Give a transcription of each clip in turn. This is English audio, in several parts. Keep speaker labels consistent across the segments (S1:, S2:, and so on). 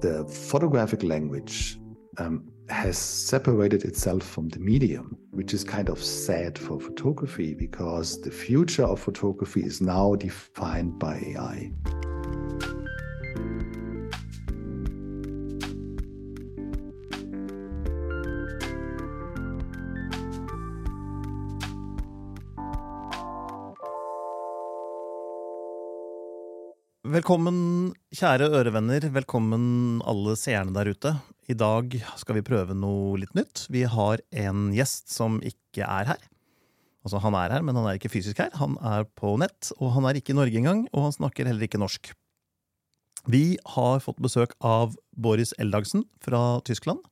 S1: the photographic language um, has separated itself from the medium, which is kind of sad for photography because the future of photography is now defined by AI.
S2: Velkommen, kjære ørevenner. Velkommen, alle seerne der ute. I dag skal vi prøve noe litt nytt. Vi har en gjest som ikke er her. Altså, han er her, men han er ikke fysisk her. Han er på nett, og han er ikke i Norge engang, og han snakker heller ikke norsk. Vi har fått besøk av Boris Eldagsen fra Tyskland.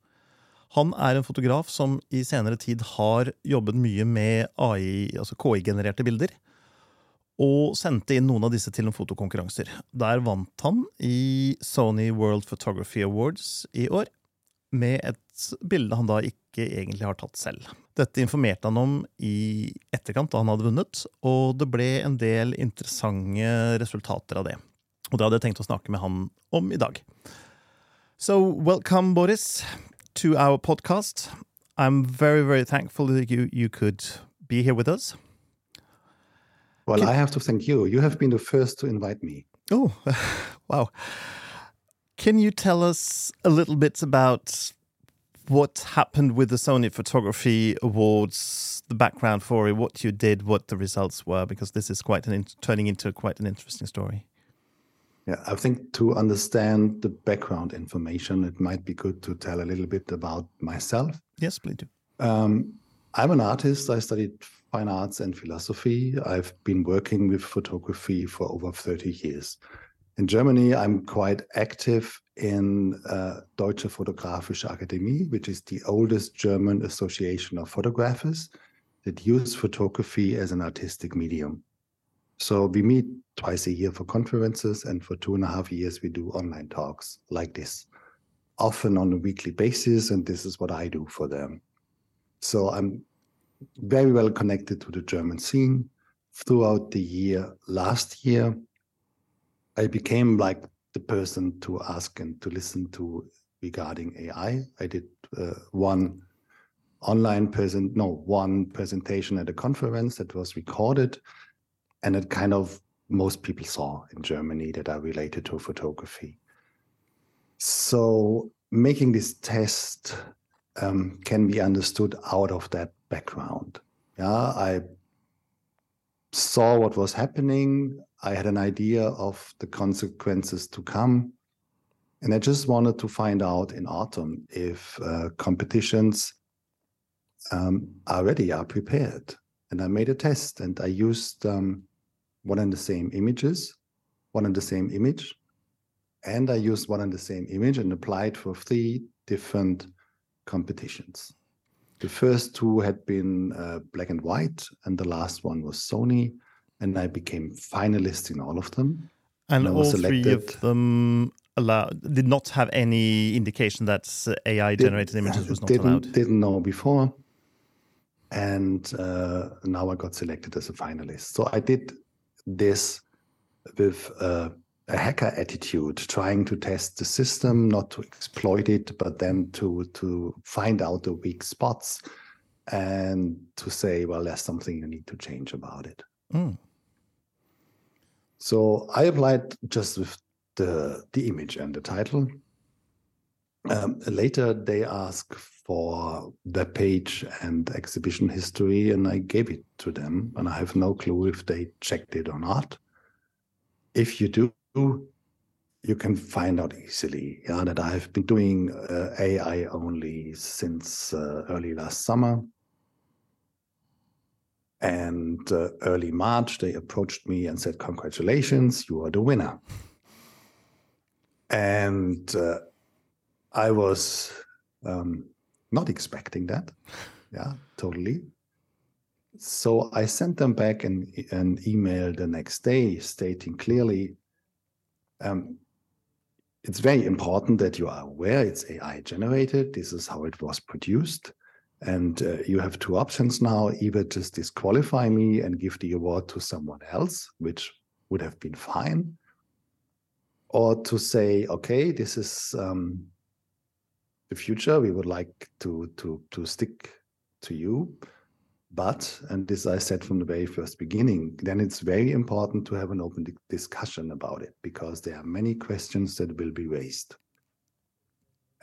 S2: Han er en fotograf som i senere tid har jobbet mye med AI, altså KI-genererte bilder og sendte inn noen av disse til noen fotokonkurranser. Der vant han i Sony World Photography Awards i år, med et bilde han da ikke egentlig har tatt selv. Dette informerte han om i etterkant, da han hadde vunnet, og det ble en del interessante resultater av det. Og det hadde jeg tenkt å snakke med han om i dag. So, welcome, Boris, to our podcast. I'm very, very thankful that you, you could be here with us.
S1: Well, Can... I have to thank you. You have been the first to invite me.
S2: Oh, wow. Can you tell us a little bit about what happened with the Sony Photography Awards, the background for it, what you did, what the results were? Because this is quite an turning into quite an interesting story.
S1: Yeah, I think to understand the background information, it might be good to tell a little bit about myself.
S2: Yes, please do.
S1: Um, I'm an artist. I studied fine arts and philosophy. I've been working with photography for over 30 years. In Germany, I'm quite active in uh, Deutsche Fotografische Akademie, which is the oldest German association of photographers that use photography as an artistic medium. So we meet twice a year for conferences, and for two and a half years, we do online talks like this, often on a weekly basis. And this is what I do for them. So I'm very well connected to the German scene. Throughout the year, last year, I became like the person to ask and to listen to regarding AI. I did uh, one online present, no, one presentation at a conference that was recorded, and it kind of most people saw in Germany that are related to photography. So making this test um, can be understood out of that background. Yeah, I saw what was happening. I had an idea of the consequences to come. And I just wanted to find out in autumn if uh, competitions um, are ready, are prepared. And I made a test and I used um, one and the same images, one and the same image. And I used one and the same image and applied for three different competitions. The first two had been uh, black and white, and the last one was Sony, and I became finalist in all of them.
S2: And, and all selected. three of them allowed, did not have any indication that AI generated did, images was not
S1: didn't,
S2: allowed.
S1: Didn't know before, and uh, now I got selected as a finalist. So I did this with uh, a hacker attitude, trying to test the system, not to exploit it, but then to to find out the weak spots and to say, well, there's something you need to change about it. Mm. So I applied just with the the image and the title. Um, later, they asked for the page and exhibition history, and I gave it to them. And I have no clue if they checked it or not. If you do, you can find out easily yeah, that I've been doing uh, AI only since uh, early last summer. And uh, early March, they approached me and said, Congratulations, you are the winner. And uh, I was um, not expecting that. Yeah, totally. So I sent them back an, an email the next day stating clearly um, it's very important that you are aware it's AI generated. This is how it was produced. And uh, you have two options now either just disqualify me and give the award to someone else, which would have been fine, or to say, okay, this is um, the future. We would like to to to stick to you, but and this I said from the very first beginning. Then it's very important to have an open discussion about it because there are many questions that will be raised.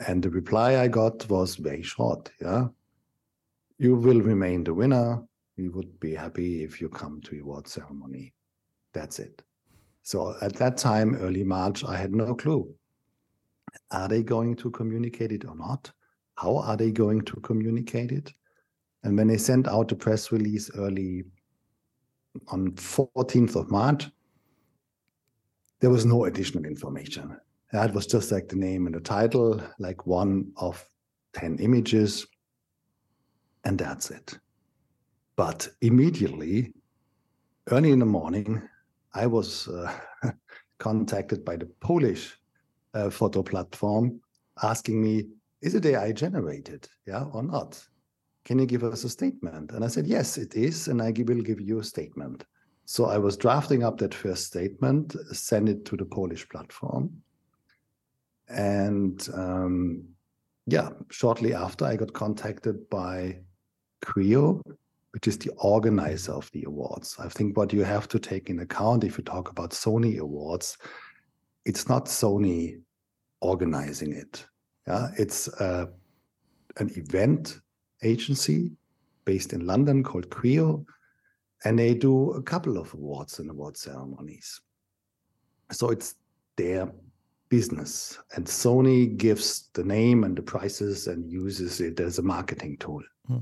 S1: And the reply I got was very short. Yeah, you will remain the winner. We would be happy if you come to award ceremony. That's it. So at that time, early March, I had no clue. Are they going to communicate it or not? How are they going to communicate it? And when they sent out the press release early on 14th of March, there was no additional information. That was just like the name and the title, like one of 10 images, and that's it. But immediately, early in the morning, I was uh, contacted by the Polish uh, photo platform asking me, is it AI generated, yeah, or not? Can you give us a statement? And I said, yes, it is, and I will give you a statement. So I was drafting up that first statement, send it to the Polish platform. And um, yeah, shortly after, I got contacted by Creo, which is the organizer of the awards. I think what you have to take in account if you talk about Sony awards, it's not Sony organizing it. Yeah, it's uh, an event agency based in London called Creo, and they do a couple of awards and award ceremonies. So it's their business, and Sony gives the name and the prices and uses it as a marketing tool. Hmm.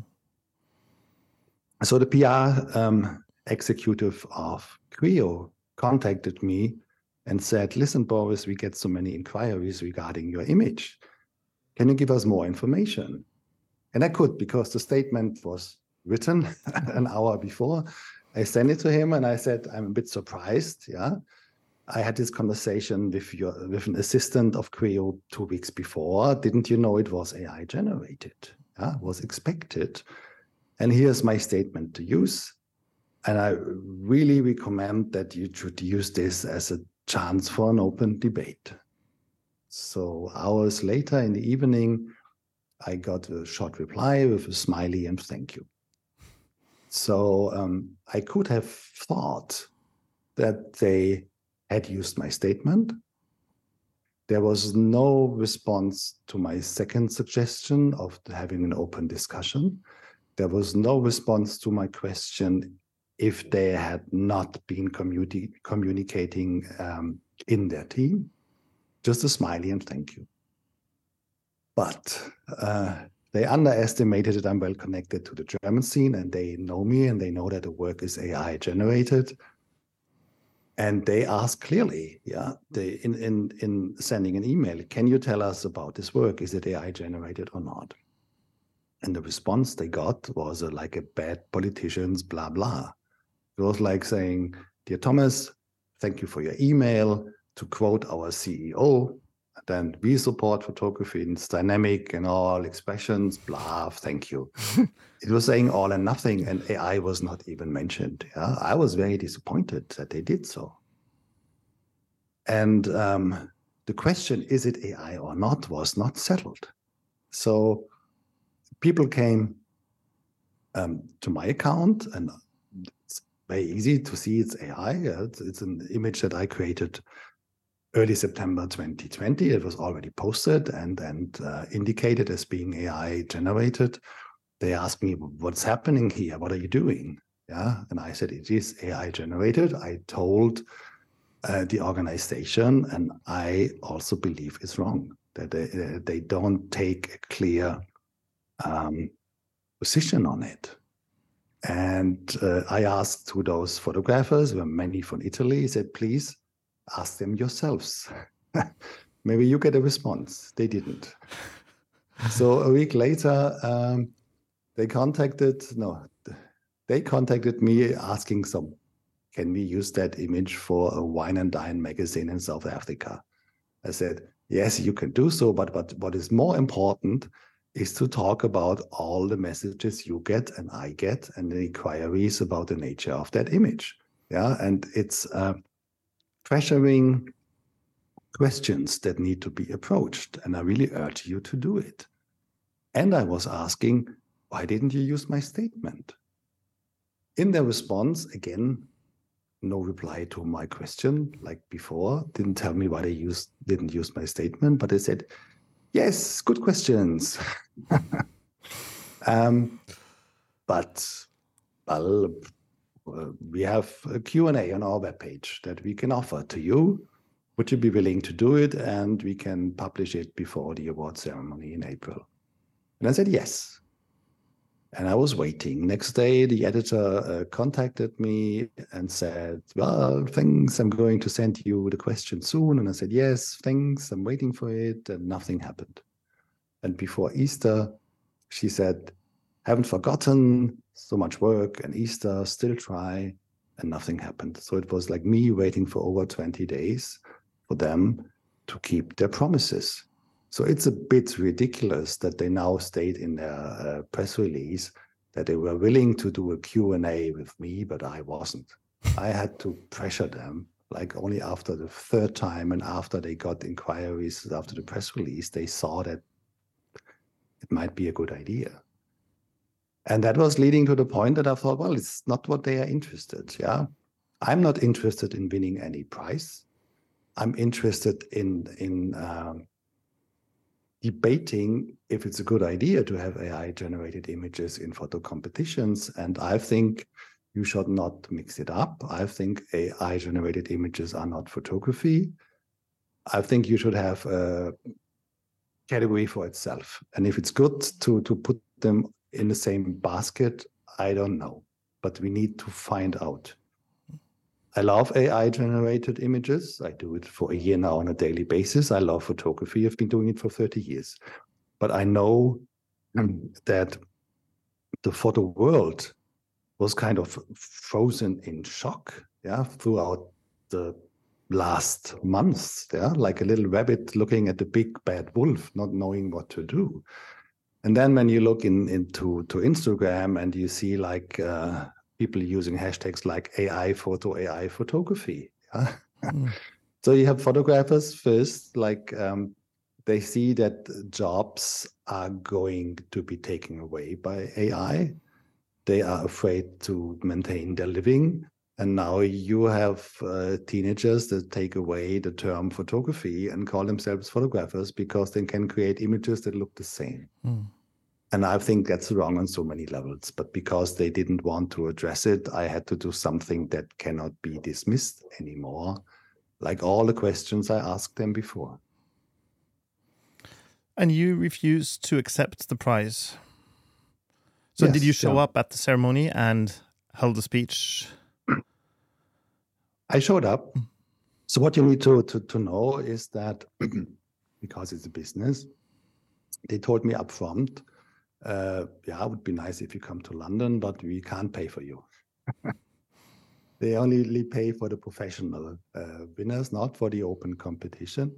S1: So the PR um, executive of Creo contacted me and said, Listen, Boris, we get so many inquiries regarding your image. Can you give us more information? And I could because the statement was written an hour before. I sent it to him and I said, I'm a bit surprised. Yeah. I had this conversation with your with an assistant of Creo two weeks before. Didn't you know it was AI generated? Yeah, was expected. And here's my statement to use. And I really recommend that you should use this as a chance for an open debate. So hours later in the evening, I got a short reply with a smiley and thank you. So um, I could have thought that they had used my statement. There was no response to my second suggestion of having an open discussion there was no response to my question if they had not been communi- communicating um, in their team. Just a smiley and thank you. But uh, they underestimated that I'm well connected to the German scene and they know me and they know that the work is AI generated. And they ask clearly, yeah, they in, in in sending an email, can you tell us about this work? Is it AI generated or not? And the response they got was a, like a bad politicians, blah, blah. It was like saying, Dear Thomas, thank you for your email. To quote our CEO, then we support photography it's dynamic and all expressions, blah, thank you. it was saying all and nothing, and AI was not even mentioned. Yeah? I was very disappointed that they did so. And um, the question, is it AI or not, was not settled. So people came um, to my account, and it's very easy to see it's AI. It's, it's an image that I created early September 2020. It was already posted and and uh, indicated as being AI generated. They asked me, "What's happening here? What are you doing?" Yeah, and I said, "It is AI generated." I told uh, the organization, and I also believe it's wrong that they, they don't take a clear um, position on it. And uh, I asked to those photographers, were many from Italy, said, please ask them yourselves. Maybe you get a response. They didn't. so a week later, um, they contacted, no, they contacted me asking some, can we use that image for a wine and dine magazine in South Africa? I said, yes, you can do so, but, but what is more important is to talk about all the messages you get and I get and the inquiries about the nature of that image. Yeah, and it's uh, pressuring questions that need to be approached. And I really urge you to do it. And I was asking, why didn't you use my statement? In their response, again, no reply to my question like before, didn't tell me why they used didn't use my statement, but they said, yes, good questions. um, but well, we have a Q&A on our webpage that we can offer to you. Would you be willing to do it? And we can publish it before the award ceremony in April. And I said, yes. And I was waiting. Next day, the editor uh, contacted me and said, Well, thanks. I'm going to send you the question soon. And I said, Yes, thanks. I'm waiting for it. And nothing happened. And before Easter, she said, Haven't forgotten. So much work and Easter, still try. And nothing happened. So it was like me waiting for over 20 days for them to keep their promises. So it's a bit ridiculous that they now state in their uh, press release that they were willing to do a Q&A with me, but I wasn't. I had to pressure them like only after the third time and after they got inquiries after the press release, they saw that it might be a good idea. And that was leading to the point that I thought, well, it's not what they are interested. Yeah. I'm not interested in winning any prize. I'm interested in in um, debating if it's a good idea to have AI generated images in photo competitions. And I think you should not mix it up. I think AI generated images are not photography. I think you should have a category for itself. And if it's good to, to put them in the same basket, I don't know. But we need to find out. I love AI generated images. I do it for a year now on a daily basis. I love photography. I've been doing it for 30 years. But I know that the photo world was kind of frozen in shock, yeah, throughout the last months, yeah, like a little rabbit looking at the big bad wolf, not knowing what to do. And then when you look in into to Instagram and you see like uh, people using hashtags like AI photo, AI photography. Yeah? Mm. so you have photographers first, like um, they see that jobs are going to be taken away by AI. They are afraid to maintain their living. And now you have uh, teenagers that take away the term photography and call themselves photographers because they can create images that look the same. Mm. And I think that's wrong on so many levels. But because they didn't want to address it, I had to do something that cannot be dismissed anymore, like all the questions I asked them before.
S2: And you refused to accept the prize. So yes, did you show yeah. up at the ceremony and held a speech?
S1: I showed up. So what you need to, to, to know is that because it's a business, they told me up front uh, yeah, it would be nice if you come to London, but we can't pay for you. they only pay for the professional uh, winners, not for the open competition.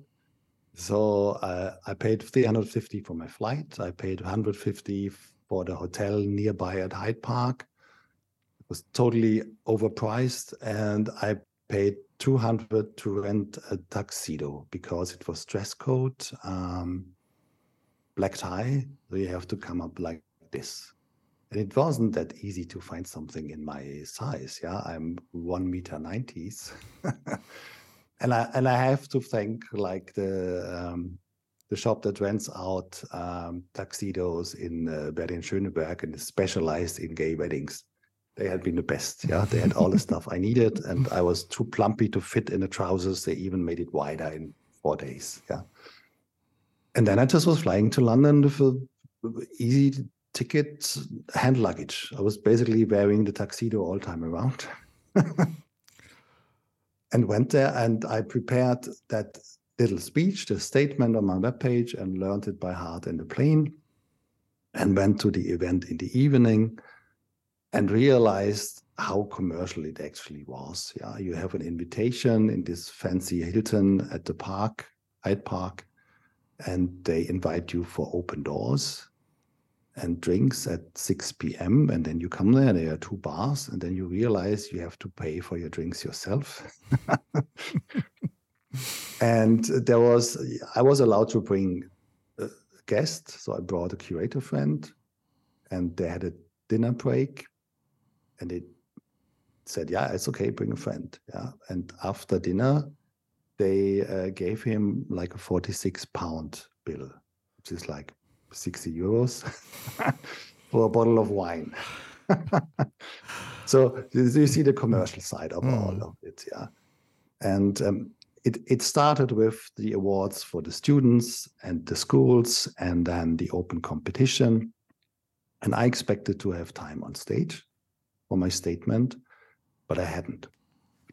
S1: So uh, I paid 350 for my flight. I paid 150 for the hotel nearby at Hyde Park. It was totally overpriced, and I paid 200 to rent a tuxedo because it was dress code. Um, black tie. So you have to come up like this. And it wasn't that easy to find something in my size. Yeah, I'm one meter nineties. and I and I have to thank like the um, the shop that rents out um, tuxedos in uh, Berlin Schöneberg and is specialized in gay weddings. They had been the best. Yeah, they had all the stuff I needed, and I was too plumpy to fit in the trousers. They even made it wider in four days. Yeah, and then I just was flying to London with a easy ticket, hand luggage. I was basically wearing the tuxedo all time around. and went there and I prepared that little speech, the statement on my webpage, and learned it by heart in the plane. And went to the event in the evening and realized how commercial it actually was. Yeah, you have an invitation in this fancy Hilton at the park, Hyde Park, and they invite you for open doors and drinks at 6 p.m. And then you come there, there are two bars, and then you realize you have to pay for your drinks yourself. and there was I was allowed to bring a guest, so I brought a curator friend, and they had a dinner break, and they said, "Yeah, it's okay, bring a friend." Yeah, and after dinner, they uh, gave him like a forty-six pound bill, which is like sixty euros for a bottle of wine. so you see the commercial side of mm. all of it, yeah. And um, it, it started with the awards for the students and the schools, and then the open competition. And I expected to have time on stage for my statement, but I hadn't.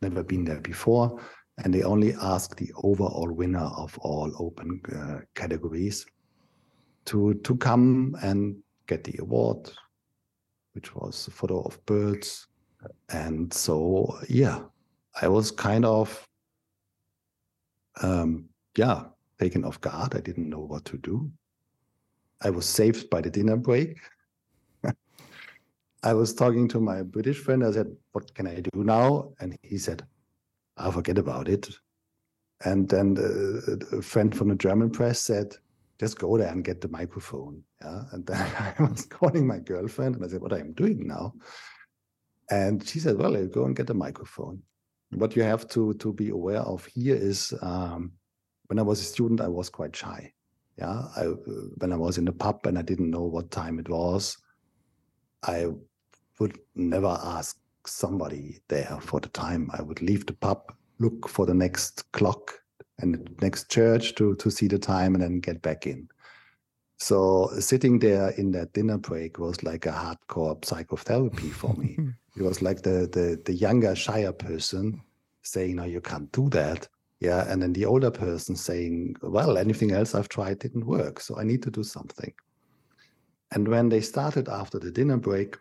S1: Never been there before. And they only asked the overall winner of all open uh, categories to, to come and get the award, which was a photo of birds. And so, yeah, I was kind of, um, yeah, taken off guard. I didn't know what to do. I was saved by the dinner break. I was talking to my British friend. I said, What can I do now? And he said, I'll forget about it. And then a friend from the German press said, just go there and get the microphone. Yeah. And then I was calling my girlfriend and I said, What I'm doing now? And she said, Well, go and get the microphone. What you have to to be aware of here is um, when I was a student, I was quite shy. Yeah. I, when I was in the pub and I didn't know what time it was, I would never ask somebody there for the time. I would leave the pub, look for the next clock and the next church to to see the time and then get back in. So sitting there in that dinner break was like a hardcore psychotherapy for me. it was like the the the younger, shyer person saying, "No, you can't do that." Yeah, and then the older person saying, "Well, anything else I've tried didn't work, so I need to do something." And when they started after the dinner break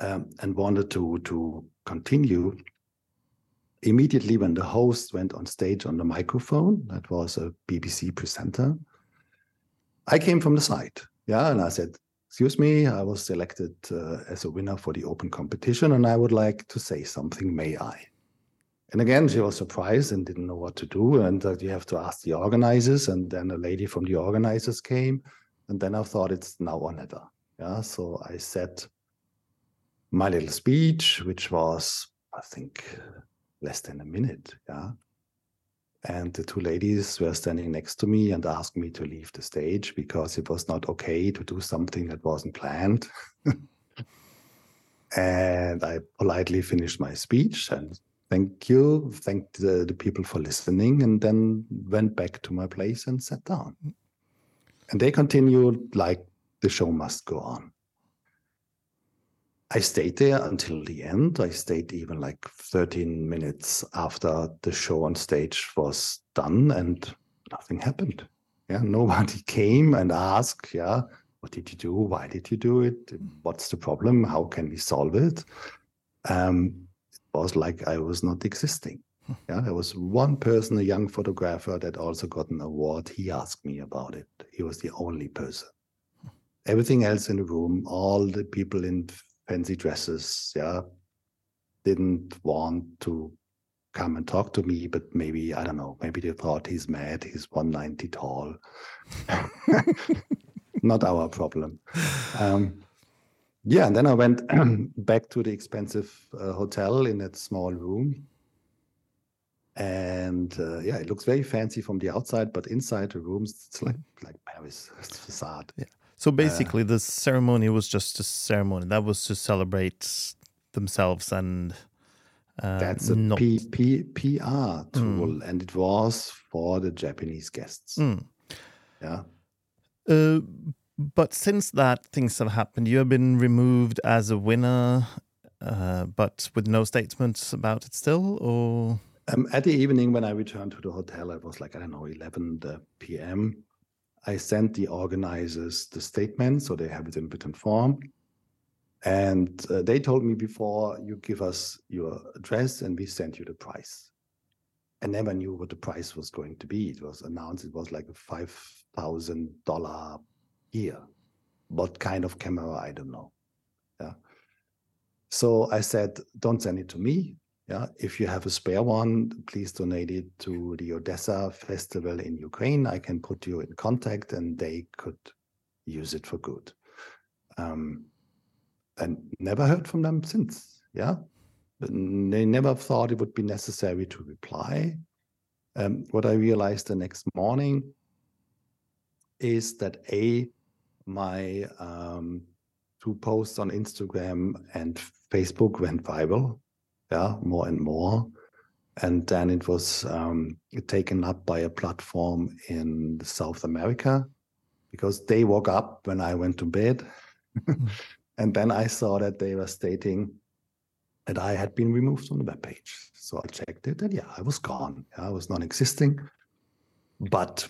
S1: um, and wanted to to continue, immediately when the host went on stage on the microphone, that was a BBC presenter, I came from the side. Yeah. And I said, Excuse me, I was selected uh, as a winner for the open competition and I would like to say something. May I? And again, she was surprised and didn't know what to do. And uh, you have to ask the organizers. And then a lady from the organizers came. And then I thought it's now or never. Yeah. So I said my little speech, which was, I think, less than a minute. Yeah. And the two ladies were standing next to me and asked me to leave the stage because it was not okay to do something that wasn't planned. and I politely finished my speech and thank you, thanked the, the people for listening, and then went back to my place and sat down. And they continued like the show must go on. I stayed there until the end. I stayed even like 13 minutes after the show on stage was done and nothing happened. Yeah, nobody came and asked, yeah, what did you do? Why did you do it? What's the problem? How can we solve it? Um, it was like I was not existing. Yeah, there was one person, a young photographer, that also got an award. He asked me about it. He was the only person. Everything else in the room, all the people in fancy dresses, yeah, didn't want to come and talk to me, but maybe, I don't know, maybe they thought he's mad, he's 190 tall. Not our problem. Um, yeah, and then I went back to the expensive uh, hotel in that small room. And uh, yeah, it looks very fancy from the outside, but inside the rooms, it's like like Paris facade.
S2: Yeah. So basically, uh, the ceremony was just a ceremony that was to celebrate themselves and.
S1: Uh, that's a not... P, P, PR tool, mm. and it was for the Japanese guests.
S2: Mm.
S1: Yeah.
S2: Uh, but since that, things have happened. You have been removed as a winner, uh, but with no statements about it still, or
S1: um, at the evening when I returned to the hotel, it was like I don't know, eleven p.m. I sent the organizers the statement, so they have it in written form. And uh, they told me before, you give us your address and we send you the price. I never knew what the price was going to be. It was announced it was like a $5,000 year. What kind of camera, I don't know. Yeah. So I said, don't send it to me. Yeah, if you have a spare one, please donate it to the Odessa Festival in Ukraine. I can put you in contact and they could use it for good. Um, and never heard from them since. Yeah, they never thought it would be necessary to reply. Um, what I realized the next morning is that a my um, two posts on Instagram and Facebook went viral, yeah, more and more. And then it was um, taken up by a platform in South America because they woke up when I went to bed. Hmm. and then I saw that they were stating that I had been removed from the web page. So I checked it and yeah, I was gone. Yeah, I was non existing. But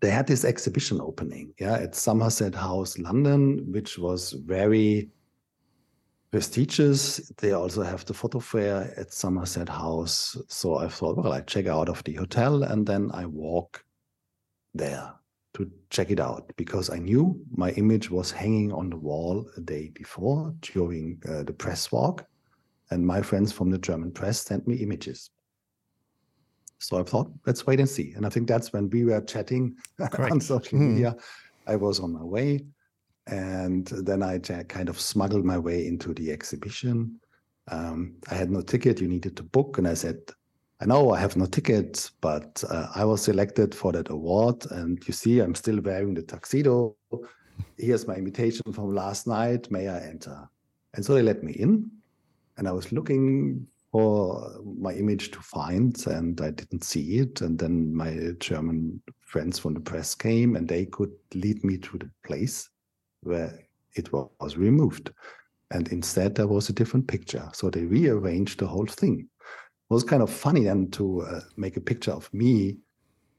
S1: they had this exhibition opening, yeah, at Somerset House, London, which was very prestigious. They also have the photo fair at Somerset House. So I thought, well, I check out of the hotel and then I walk there to check it out because I knew my image was hanging on the wall a day before during uh, the press walk. And my friends from the German press sent me images. So I thought, let's wait and see. And I think that's when we were chatting on social mm. media. I was on my way. And then I kind of smuggled my way into the exhibition. Um, I had no ticket, you needed to book. And I said, I know I have no ticket, but uh, I was selected for that award. And you see, I'm still wearing the tuxedo. Here's my invitation from last night. May I enter? And so they let me in. And I was looking for my image to find, and I didn't see it. And then my German friends from the press came, and they could lead me to the place where it was removed. And instead, there was a different picture. So they rearranged the whole thing. It was kind of funny then to uh, make a picture of me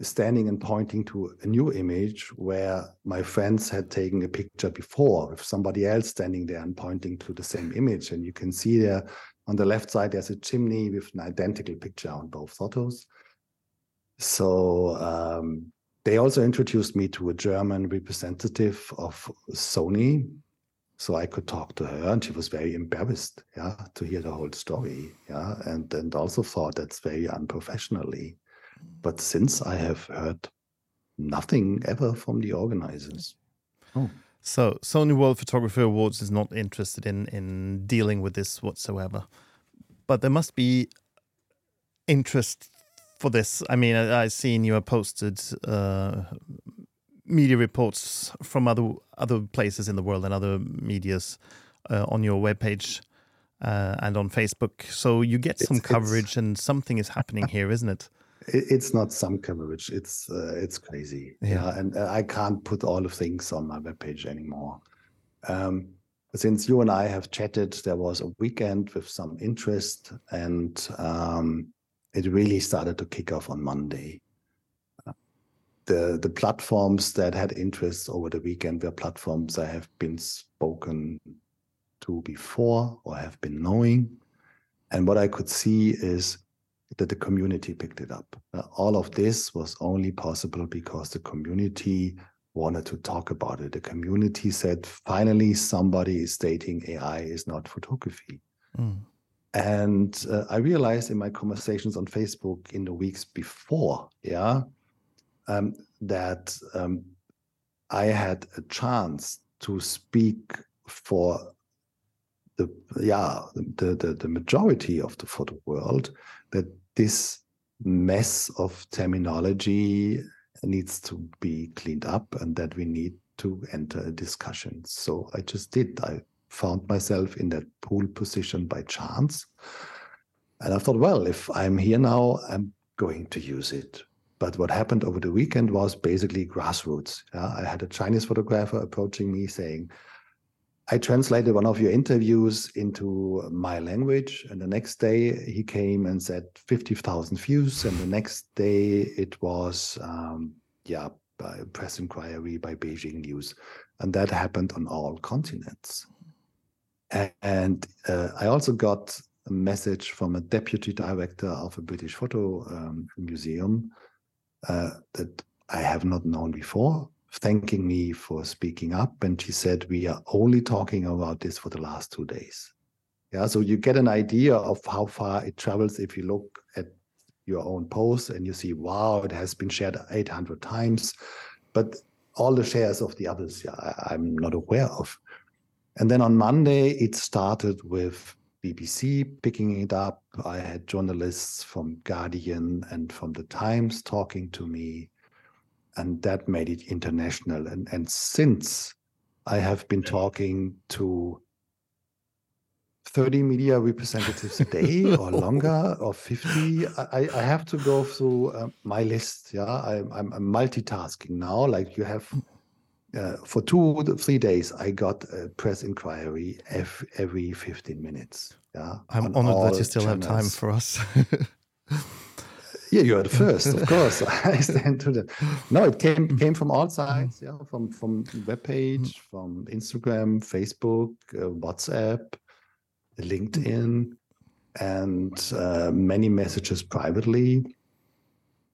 S1: standing and pointing to a new image where my friends had taken a picture before with somebody else standing there and pointing to the same image. And you can see there on the left side, there's a chimney with an identical picture on both photos. So um, they also introduced me to a German representative of Sony. So I could talk to her, and she was very embarrassed, yeah, to hear the whole story, yeah, and and also thought that's very unprofessionally. But since I have heard nothing ever from the organizers.
S2: Oh. So Sony World Photography Awards is not interested in in dealing with this whatsoever, but there must be interest for this. I mean, I, have seen you have posted uh, media reports from other other places in the world and other media's uh, on your webpage uh, and on Facebook. So you get some it's, coverage, it's... and something is happening here, isn't it?
S1: it's not some coverage it's uh, it's crazy yeah, yeah and uh, i can't put all of things on my webpage anymore um, since you and i have chatted there was a weekend with some interest and um, it really started to kick off on monday the the platforms that had interest over the weekend were platforms i have been spoken to before or have been knowing and what i could see is that the community picked it up. Uh, all of this was only possible because the community wanted to talk about it. The community said, finally, somebody is stating AI is not photography. Mm. And uh, I realized in my conversations on Facebook in the weeks before, yeah, um, that um, I had a chance to speak for the yeah the, the the majority of the photo world that this mess of terminology needs to be cleaned up and that we need to enter a discussion. So I just did. I found myself in that pool position by chance. And I thought, well, if I'm here now, I'm going to use it. But what happened over the weekend was basically grassroots. Yeah? I had a Chinese photographer approaching me saying, I translated one of your interviews into my language, and the next day he came and said 50,000 views, and the next day it was, um, yeah, press inquiry by Beijing News, and that happened on all continents. And uh, I also got a message from a deputy director of a British photo um, museum uh, that I have not known before, thanking me for speaking up. And she said, We are only talking about this for the last two days. Yeah, so you get an idea of how far it travels if you look at your own post and you see, wow, it has been shared 800 times. But all the shares of the others, yeah, I, I'm not aware of. And then on Monday, it started with BBC picking it up. I had journalists from Guardian and from the Times talking to me, and that made it international. And, and since I have been talking to 30 media representatives a day or longer or 50 i, I have to go through uh, my list yeah I, I'm, I'm multitasking now like you have uh, for two three days i got a press inquiry every, every 15 minutes yeah
S2: i'm honored that you still channels. have time for us.
S1: Yeah you're the first of course. I stand to the no it came came from all sides yeah from from web page from instagram facebook uh, whatsapp linkedin and uh, many messages privately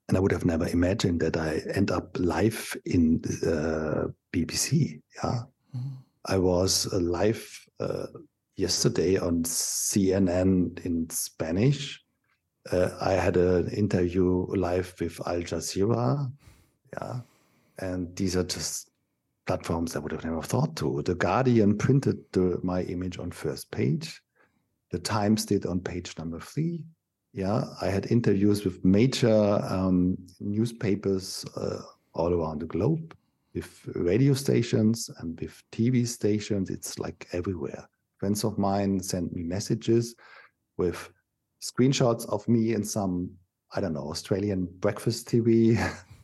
S1: and I would have never imagined that I end up live in uh, BBC. Yeah, mm. I was uh, live uh, yesterday on CNN in Spanish. Uh, I had an interview live with Al Jazeera. Yeah, and these are just platforms I would have never thought to. The Guardian printed the, my image on first page. The Times did on page number three yeah, I had interviews with major um, newspapers uh, all around the globe, with radio stations and with TV stations. It's like everywhere. Friends of mine sent me messages with screenshots of me in some, I don't know, Australian breakfast TV,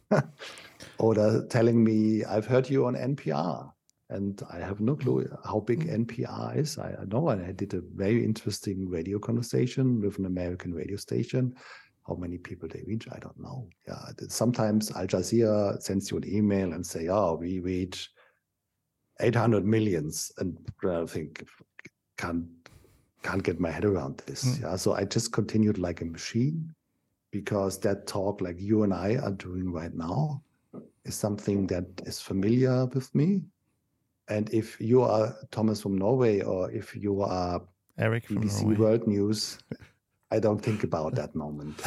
S1: or telling me, I've heard you on NPR and I have no clue how big mm. NPR is. I, know I did a very interesting radio conversation with an American radio station. How many people they reach, I don't know. Yeah, sometimes Al Jazeera sends you an email and say, "Oh, we reach 800 millions," and I think can't can't get my head around this. Mm. Yeah, so I just continued like a machine because that talk, like you and I are doing right now, is something that is familiar with me and if you are Thomas from Norway or if you are
S2: Eric from
S1: BBC
S2: Norway.
S1: World News, I don't think about that moment.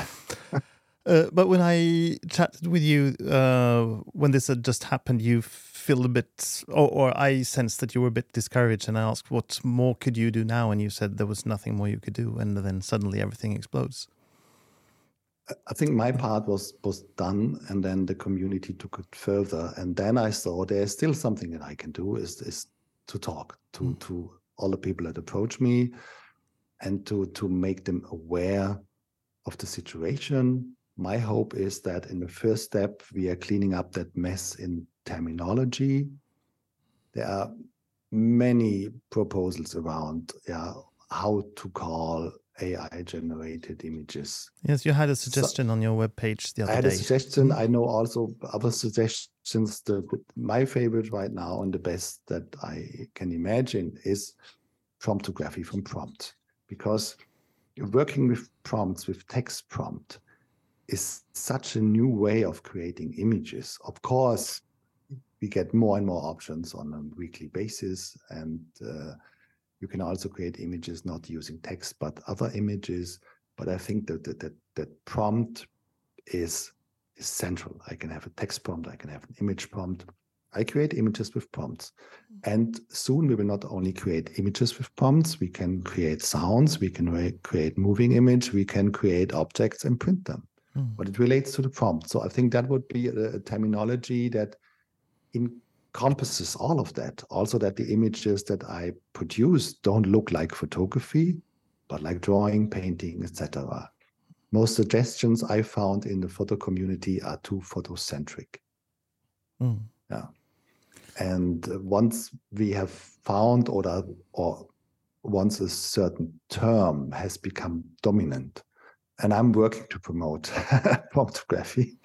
S2: uh, but when I chatted with you uh, when this had just happened, you feel a bit, or, or, I sensed that you were a bit discouraged, and I asked, "What more could you do now?" And you said there was nothing more you could do, and then suddenly everything explodes.
S1: I think my part was was done, and then the community took it further. And then I saw there's still something that I can do is is to talk to mm. to all the people that approach me, and to to make them aware of the situation. My hope is that in the first step we are cleaning up that mess in terminology. There are many proposals around yeah how to call AI generated images.
S2: Yes, you had a suggestion so, on your web page the other day.
S1: I had day. a suggestion. I know also other suggestions. The, the, my favorite right now and the best that I can imagine is promptography from prompt because working with prompts with text prompt is such a new way of creating images. Of course, we get more and more options on a weekly basis and uh, you can also create images not using text, but other images. But I think that that, that, that prompt is, is central. I can have a text prompt, I can have an image prompt. I create images with prompts. Mm. And soon we will not only create images with prompts, we can create sounds, we can create moving image, we can create objects and print them. Mm. But it relates to the prompt. So I think that would be a, a terminology that in encompasses all of that. Also, that the images that I produce don't look like photography, but like drawing, painting, etc. Most suggestions I found in the photo community are too photocentric. Mm. Yeah. And once we have found or, or once a certain term has become dominant, and I'm working to promote photography,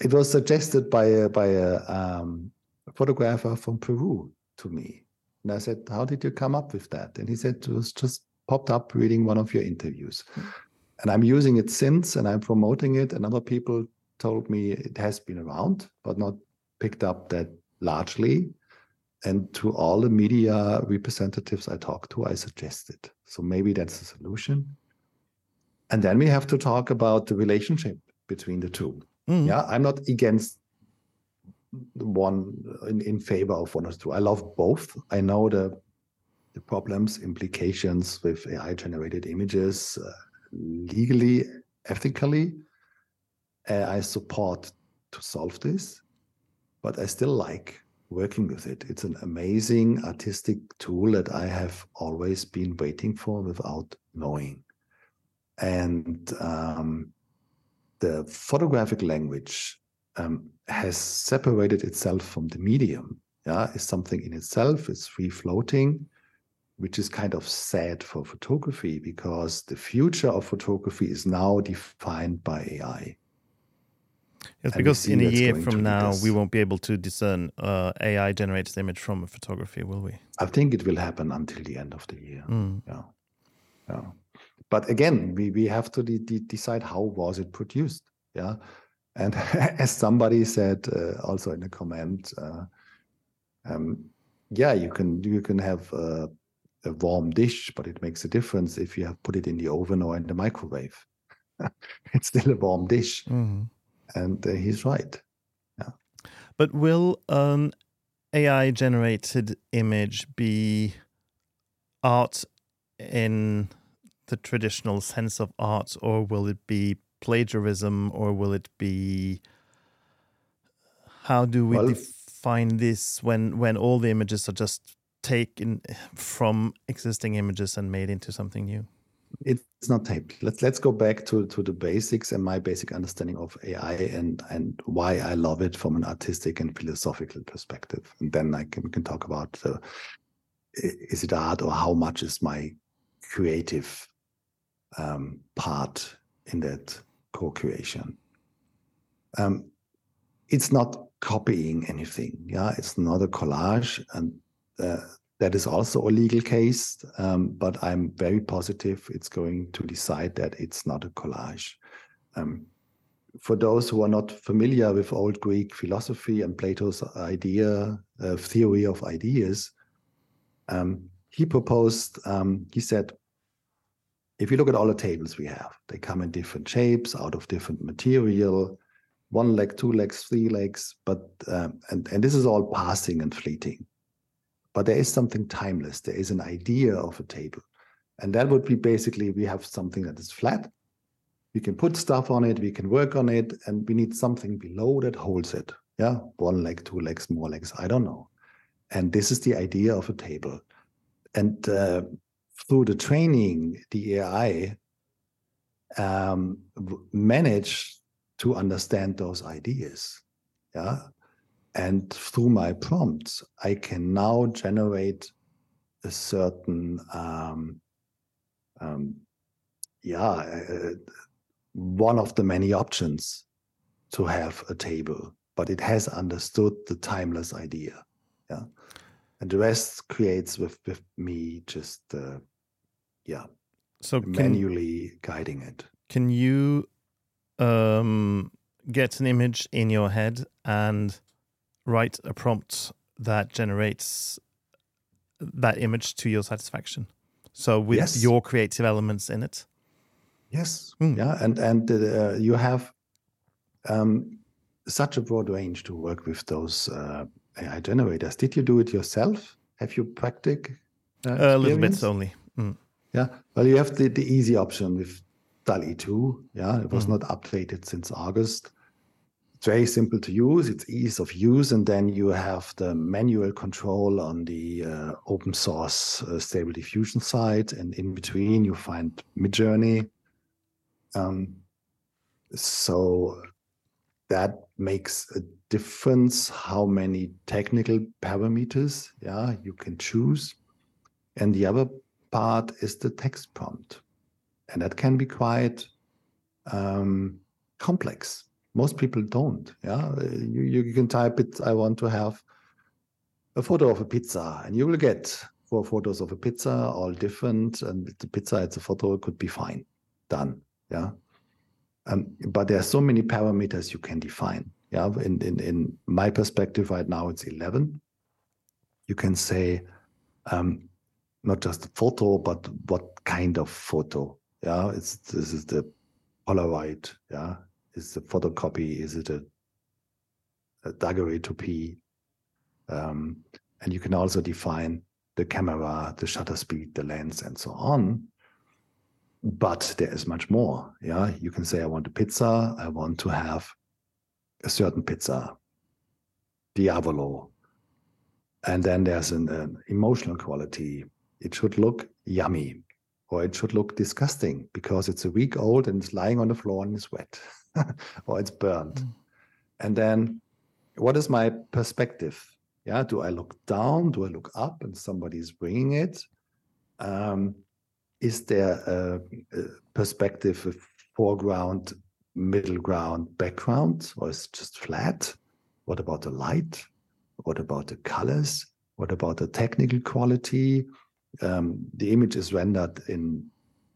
S1: it was suggested by a, by a um, photographer from Peru to me. And I said, How did you come up with that? And he said, It was just popped up reading one of your interviews. And I'm using it since and I'm promoting it. And other people told me it has been around, but not picked up that largely. and to all the media representatives I talked to, I suggested. So maybe that's the solution. And then we have to talk about the relationship between the 2
S2: Mm.
S1: Yeah, I'm not against one in, in favor of one or two. I love both. I know the the problems, implications with AI generated images uh, legally, ethically. Uh, I support to solve this, but I still like working with it. It's an amazing artistic tool that I have always been waiting for without knowing. And um, the photographic language um, has separated itself from the medium. Yeah, is something in itself. It's free floating, which is kind of sad for photography because the future of photography is now defined by AI.
S2: Yes,
S1: And
S2: because in a year from now, we won't be able to discern uh, AI generated image from a photography, will we?
S1: I think it will happen until the end of the year.
S2: Mm.
S1: Yeah, yeah. But again, we we have to de- de- decide how was it produced. Yeah, and as somebody said uh, also in a comment, uh, um, yeah, you can you can have a, a warm dish, but it makes a difference if you have put it in the oven or in the microwave. it's still a warm dish,
S2: Mm.
S1: and uh, he's right.
S2: But will an AI generated image be art in the traditional sense of art, or will it be plagiarism, or will it be. How do we
S1: Well-
S2: define this when, when all the images are just taken from existing images and made into something new?
S1: it's not taped. Let's let's go back to to the basics and my basic understanding of AI and and why I love it from an artistic and philosophical perspective. And then I can can talk about the, is it art or how much is my creative um, part in that co-creation. Um, it's not copying anything. Yeah, it's not a collage, and uh, that is also a legal case. Um, but I'm very positive it's going to decide that it's not a collage. Um, for those who are not familiar with old Greek philosophy and Plato's idea, uh, theory of ideas, um, he proposed, um, he said, if you look at all the tables we have, they come in different shapes, out of different material, one leg, two legs, three legs, but um, and and this is all passing and fleeting. But there is something timeless. There is an idea of a table, and that would be basically we have something that is flat. We can put stuff on it, we can work on it, and we need something below that holds it. Yeah, one leg, two legs, more legs, I don't know. And this is the idea of a table. And uh, through the training, the AI um, managed to understand those ideas. Yeah. And through my prompts, I can now generate a certain, um, um, yeah, uh, one of the many options to have a table, but it has understood the timeless idea. Yeah. And the rest creates with, with me just, uh, yeah,
S2: So can,
S1: manually guiding it.
S2: can you um, get an image in your head and write a prompt that generates that image to your satisfaction? So with
S1: Yes.
S2: your creative elements in it.
S1: Yes.
S2: Mm.
S1: Yeah, and and uh, you have um, such a broad range to work with those uh, AI generators. Did you do it yourself? Have you practiced? Uh,
S2: a little bit only. Mm.
S1: Yeah. Well, you have the, the easy option with DALL-E 2. Yeah, it was
S2: Mhm.
S1: not updated since August. It's very simple to use. It's ease of use, and then you have the manual control on the uh, open source uh, Stable Diffusion side, and in between you find Midjourney. Um, so that makes a difference how many technical parameters yeah you can choose. And the other part is the text prompt. And that can be quite um, complex. Most people don't yeah. You, you can type it i want to have a photo of a pizza and you will get four photos of a pizza all different. And the pizza it's a photo it could be fine. Done yeah um, but there are so many parameters you can define yeah in, in in my perspective right now it's 11 You can say um, not just photo, but what kind of photo. Yeah, it's this is the Polaroid. Yeah, is the photocopy? Is it a, a daguerreotypie? Um, and you can also define the camera, the shutter speed, the lens, and so on. But there is much more. Yeah, you can say, I want a pizza. I want to have a certain pizza, Diavolo. And then there's an, an emotional quality. It should look yummy or it should look disgusting because it's a week old and it's lying on the floor and it's wet or it's burnt. Mm. And then what is my perspective? Yeah, do I look down? Do I look up and somebody is bringing it? Um, is there a, a perspective, a foreground, middle ground, background, or is it just flat? What about the light? What about the colors? What about the technical quality? Um, the image is rendered in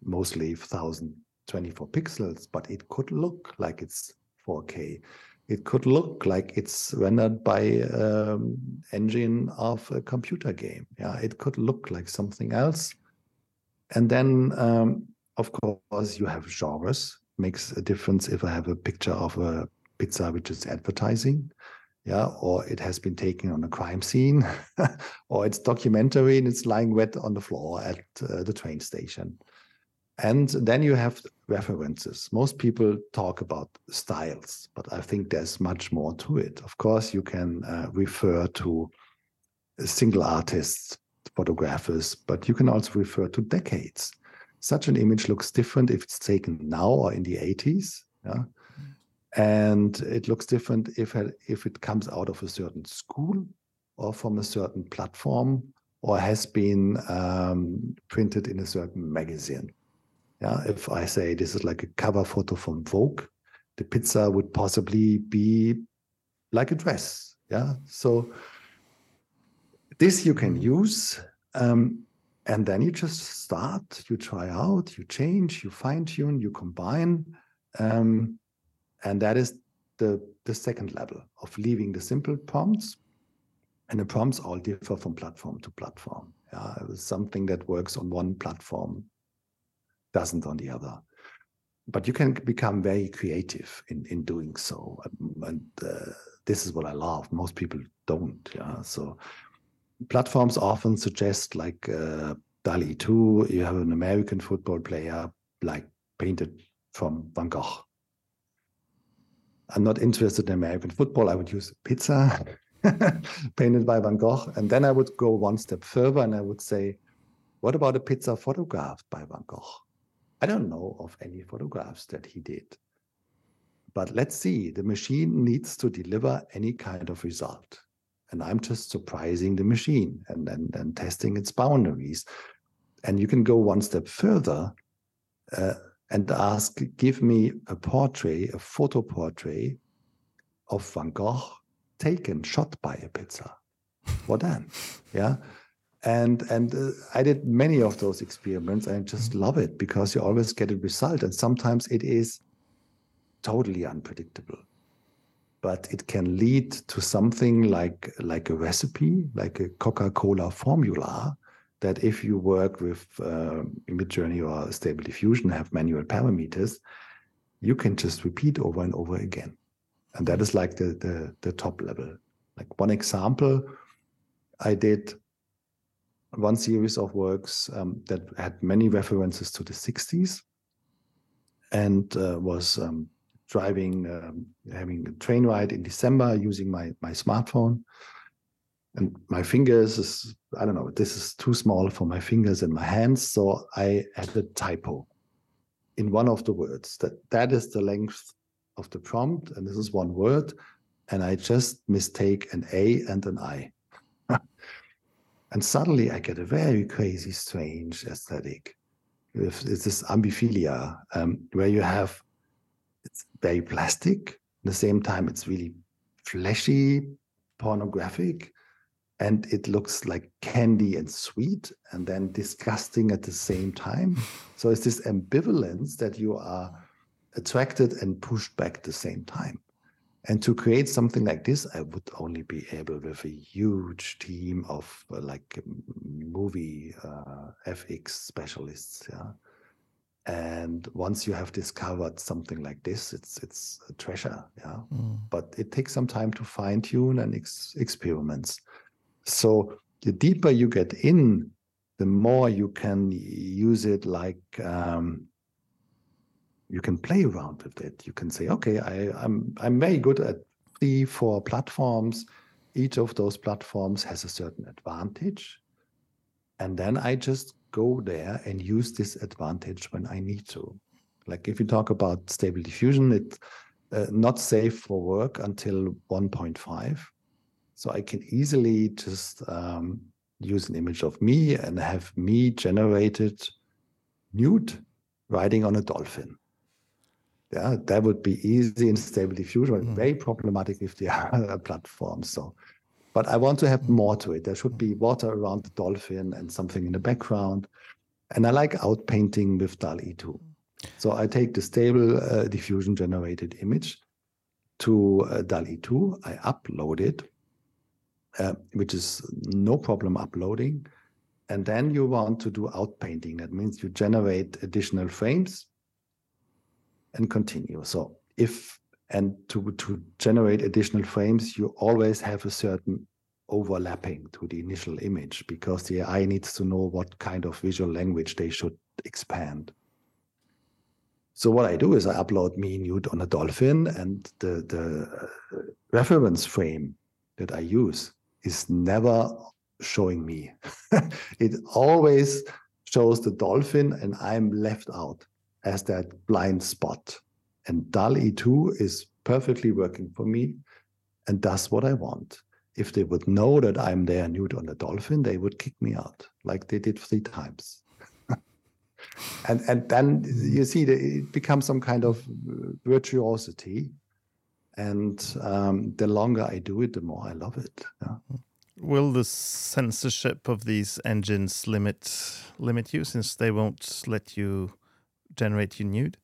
S1: mostly 1024 pixels, but it could look like it's 4K. It could look like it's rendered by um, engine of a computer game. Yeah, it could look like something else. And then, um, of course, you have genres. Makes a difference if I have a picture of a pizza which is advertising yeah, or it has been taken on a crime scene, or it's documentary and it's lying wet on the floor at uh, the train station. And then you have references. Most people talk about styles, but I think there's much more to it. Of course, you can uh, refer to a single artists, photographers, but you can also refer to decades. Such an image looks different if it's taken now or in the 80s. Yeah? and it looks different if if it comes out of a certain school or from a certain platform or has been um, printed in a certain magazine. Yeah, if I say this is like a cover photo from Vogue, the pizza would possibly be like a dress. Yeah, so this you can use. Um, and then you just start, you try out, you change, you fine tune, you combine. Um, and that is the, the second level of leaving the simple prompts. And the prompts all differ from platform to platform. Something that works on one platform doesn't on the other. But you can become very creative in, in doing so. And uh, this is what I love. Most people don't. Yeah. So platforms often suggest like uh, DALL-E 2, you have an American football player like painted from Van Gogh I'm not interested in American football. I would use pizza painted by Van Gogh. And then I would go one step further and I would say, what about a pizza photographed by Van Gogh? I don't know of any photographs that he did. But let's see, the machine needs to deliver any kind of result. And I'm just surprising the machine and, and, and testing its boundaries. And you can go one step further. Uh, and ask, give me a portrait, a photo portrait of Van Gogh taken, shot by a pizza. What then? yeah. And and uh, I did many of those experiments. I just love it because you always get a result, and sometimes it is totally unpredictable, but it can lead to something like like a recipe, like a Coca-Cola formula, that if you work with uh, Midjourney or Stable Diffusion, have manual parameters, you can just repeat over and over again. And that is like the, the, the top level. Like one example, I did one series of works um, that had many references to the 60s and uh, was um, driving, um, having a train ride in December using my, my smartphone. And my fingers is i don't know this is too small for my fingers and my hands so i had a typo in one of the words. That that is the length of the prompt and this is one word and i just mistake an a and an i. And suddenly i get a very crazy strange aesthetic it's this ambiphilia um, where you have very plastic at the same time it's really fleshy pornographic and it looks like candy and sweet and then disgusting at the same time. so it's this ambivalence that you are attracted and pushed back at the same time. And to create something like this, I would only be able with a huge team of uh, like movie uh, FX specialists. Yeah. And once you have discovered something like this, it's it's a treasure. Yeah. Mm. But it takes some time to fine tune and ex- experiments. So the deeper you get in, the more you can use it like um, you can play around with it. You can say, okay, I, I'm I'm very good at three, four platforms. Each of those platforms has a certain advantage. And then I just go there and use this advantage when I need to. Like if you talk about stable diffusion, it's uh, not safe for work until 1.5. So I can easily just um, use an image of me and have me generated nude riding on a dolphin. Yeah, that would be easy in stable diffusion, but mm. very problematic if the other platforms. So, but I want to have more to it. There should be water around the dolphin and something in the background. And I like outpainting with DALL-E 2. So I take the stable uh, diffusion generated image to uh, DALL-E 2. I upload it, uh, which is no problem uploading. And then you want to do outpainting. That means you generate additional frames and continue. So if and to to generate additional frames, you always have a certain overlapping to the initial image because the AI needs to know what kind of visual language they should expand. So what I do is I upload me nude on a dolphin, and the the uh, reference frame that I use is never showing me. it always shows the dolphin, and I'm left out as that blind spot. And DALL-E 2 is perfectly working for me and does what I want. If they would know that I'm there nude on the dolphin, they would kick me out like they did three times. and and then you see that it becomes some kind of virtuosity. And um, the longer I do it, the more I love it. Yeah.
S2: Will the censorship of these engines limit limit you since they won't let you generate you nude?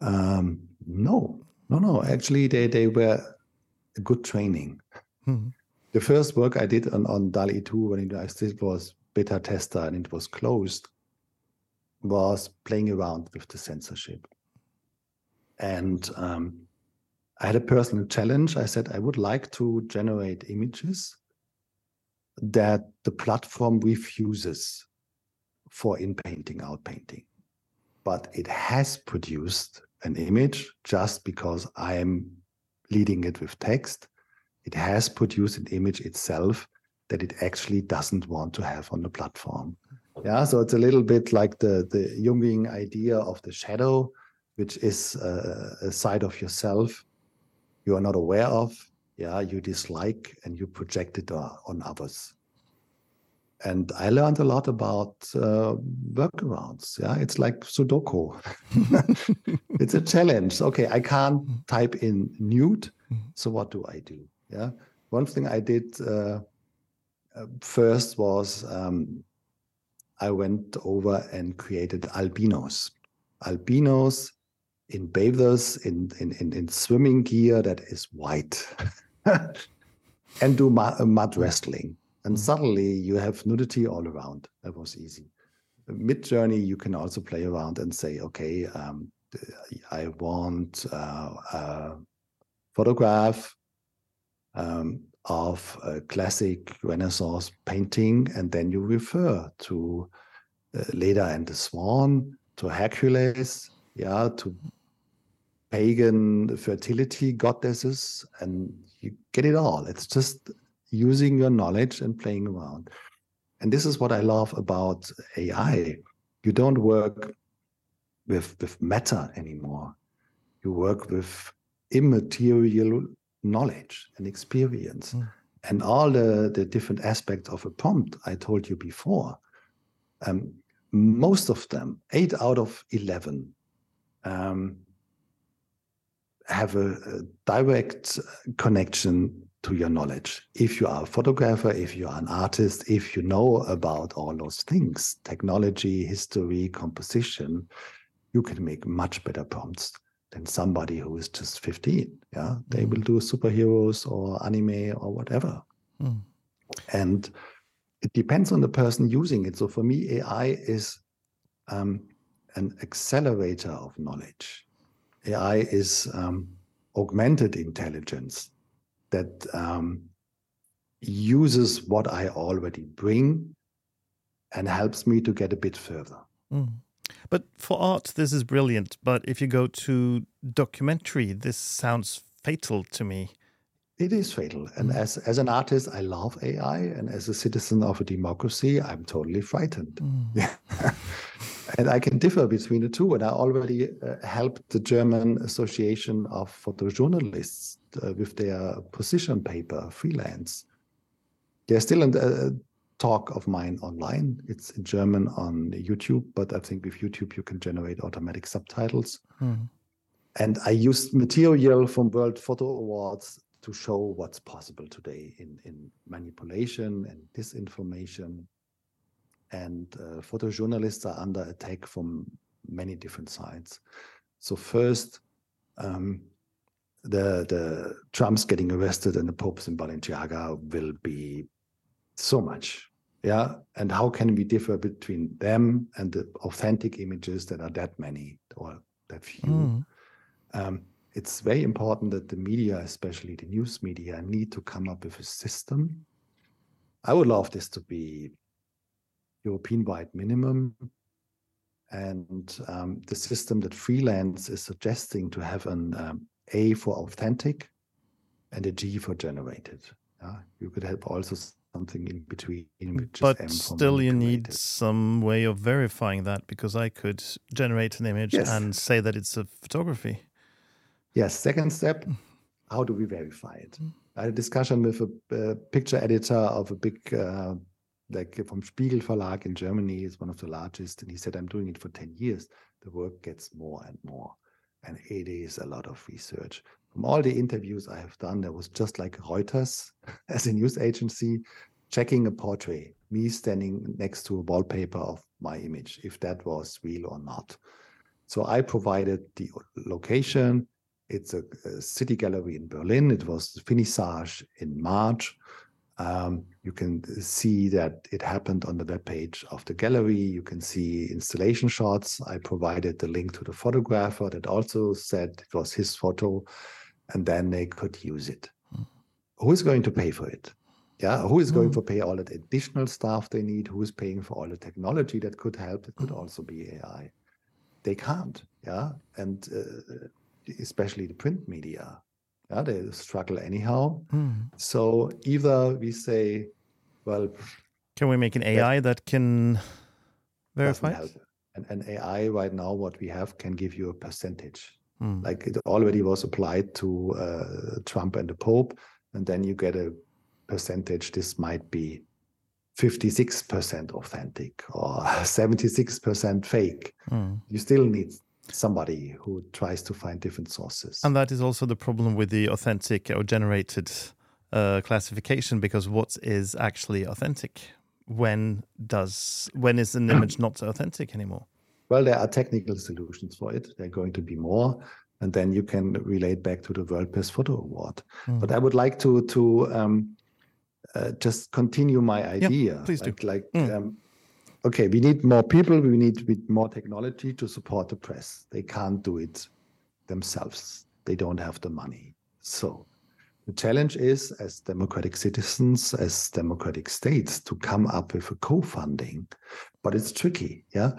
S1: Um, no, no, no. Actually, they they were a good training. Hmm. The first work I did on, on DALL-E 2 when I still was beta tester and it was closed was playing around with the censorship. And um, I had a personal challenge. I said I would like to generate images that the platform refuses for in painting, out painting but it has produced an image just because I'm leading it with text. It has produced an image itself that it actually doesn't want to have on the platform. Yeah, so it's a little bit like the the Jungian idea of the shadow, which is a, a side of yourself you are not aware of. Yeah, you dislike and you project it uh, on others and I learned a lot about uh, workarounds. Yeah, it's like Sudoku. it's a challenge. Okay, I can't type in nude, so what do I do? Yeah, one thing I did uh, uh, first was um, I went over and created albinos. Albinos in bathers in in in, in swimming gear that is white, and do mud wrestling and mm. suddenly you have nudity all around. That was easy. Midjourney, you can also play around and say, okay, um, I want uh, a photograph um, of a classic Renaissance painting, and then you refer to uh, Leda and the Swan, to Hercules, yeah, to pagan fertility goddesses, and you get it all. It's just using your knowledge and playing around. And this is what I love about AI. You don't work with, with matter anymore. You work with immaterial knowledge and experience. Mm. And all the, the different aspects of a prompt I told you before, um, most of them, eight out of 11, um, have a, a direct connection to your knowledge. If you are a photographer, if you are an artist, if you know about all those things, technology, history, composition, you can make much better prompts than somebody who is just 15. Yeah, they mm. will do superheroes or anime or whatever. Mm. And it depends on the person using it. So for me, AI is um, an accelerator of knowledge. AI is um, augmented intelligence that um, uses what I already bring and helps me to get a bit further. Mm.
S2: But for art, this is brilliant. But if you go to documentary, this sounds fatal to me.
S1: It is fatal. And mm. as, as an artist, I love AI. And as a citizen of a democracy, I'm totally frightened. Mm. and I can differ between the two. And I already uh, helped the German Association of Photojournalists uh, with their position paper, Freelens. They're still in the, talk of mine online. It's in German on YouTube, but I think with YouTube you can generate automatic subtitles. Mm. And I used material from World Photo Awards to show what's possible today in, in manipulation and disinformation. And uh, photojournalists are under attack from many different sides. So first, um, the the Trump's getting arrested and the Pope's in Balenciaga will be so much yeah? And how can we differ between them and the authentic images that are that many or that few? Mm. um, it's very important that the media especially the news media need to come up with a system. I would love this to be european wide minimum. And um, the system that Freelens is suggesting to have an um, a for authentic and a g for generated yeah? you could have also something in between.
S2: but still, you need some way of verifying that because I could generate an image yes. and say that it's a photography.
S1: Yes. Second step hmm. how do we verify it? I had a discussion with a, picture editor of a big, uh, like from Spiegel Verlag in Germany, is one of the largest. And he said, I'm doing it for 10 years. The work gets more and more. And it is a lot of research from all the interviews I have done, there was just like Reuters as a news agency checking a portrait, me standing next to a wallpaper of my image, if that was real or not. So I provided the location. It's a, a city gallery in Berlin. It was the finissage in March. Um, you can see that it happened on the web page of the gallery. You can see installation shots. I provided the link to the photographer that also said it was his photo and then they could use it. Mm. Who is going to pay for it? Yeah, who is going mm. to pay all the additional staff they need? Who is paying for all the technology that could help? It could also be AI. They can't. Yeah, and uh, especially the print media. Yeah, they struggle anyhow. Mm. So either we say, well,
S2: can we make an AI that, that can verify?
S1: And an AI right now, what we have can give you a percentage Mm. Like it already was applied to uh, Trump and the Pope, and then you get a percentage. This might be 56% authentic or 76% fake. Mm. You still need somebody who tries to find different sources.
S2: And that is also the problem with the authentic or generated uh, classification because what is actually authentic? When does when is an image not authentic anymore?
S1: Well, there are technical solutions for it. There are going to be more, and then you can relate back to the World Press Photo Award. Mm. But I would like to to um, uh, just continue my idea.
S2: Yeah, please
S1: like,
S2: do.
S1: Like, mm. um, okay, we need more people. We need more technology to support the press. They can't do it themselves. They don't have the money. So the challenge is, as democratic citizens, as democratic states, to come up with a co-funding. But it's tricky, yeah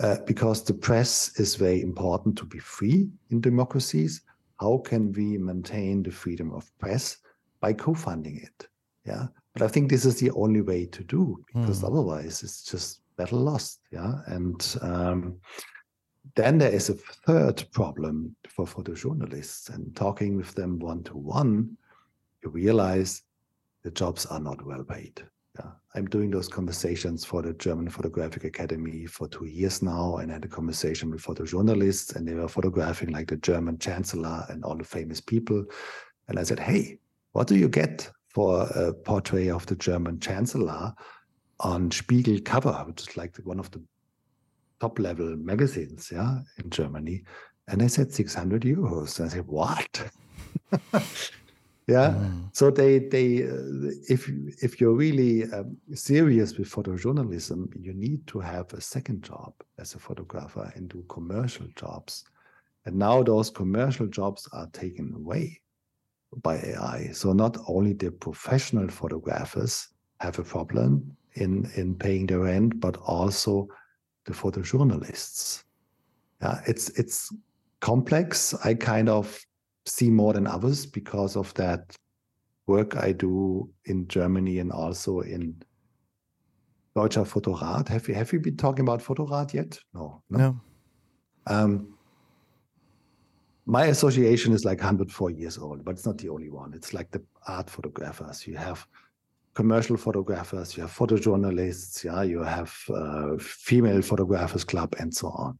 S1: uh, because the press is very important to be free in democracies. How can we maintain the freedom of press by co-funding it? Yeah, but I think this is the only way to do because mm. otherwise it's just battle lost. Yeah, and um, then there is a third problem for photojournalists, and talking with them one to one, you realize the jobs are not well paid yeah, I'm doing those conversations for the German Photographic Academy for two years now, and I had a conversation with photojournalists, and they were photographing like the German Chancellor and all the famous people. And I said, "Hey, what do you get for a portrait of the German Chancellor on Spiegel cover, which is like one of the top level magazines, yeah, in Germany?" And I said 600 euros. And I said, what? yeah. Mm. So they they uh, if if you're really um, serious with photojournalism, you need to have a second job as a photographer and do commercial jobs. And now those commercial jobs are taken away by AI. So not only the professional photographers have a problem in in paying the rent, but also the photojournalists. Yeah, it's it's complex. I kind of see more than others because of that work I do in Germany and also in Deutscher Fotorat. Have you have you been talking about Fotorat yet? No.
S2: No. no. Um,
S1: my association is like 104 years old, but it's not the only one. It's like the art photographers. You have commercial photographers, you have photojournalists, yeah, you have uh, female photographers club, and so on.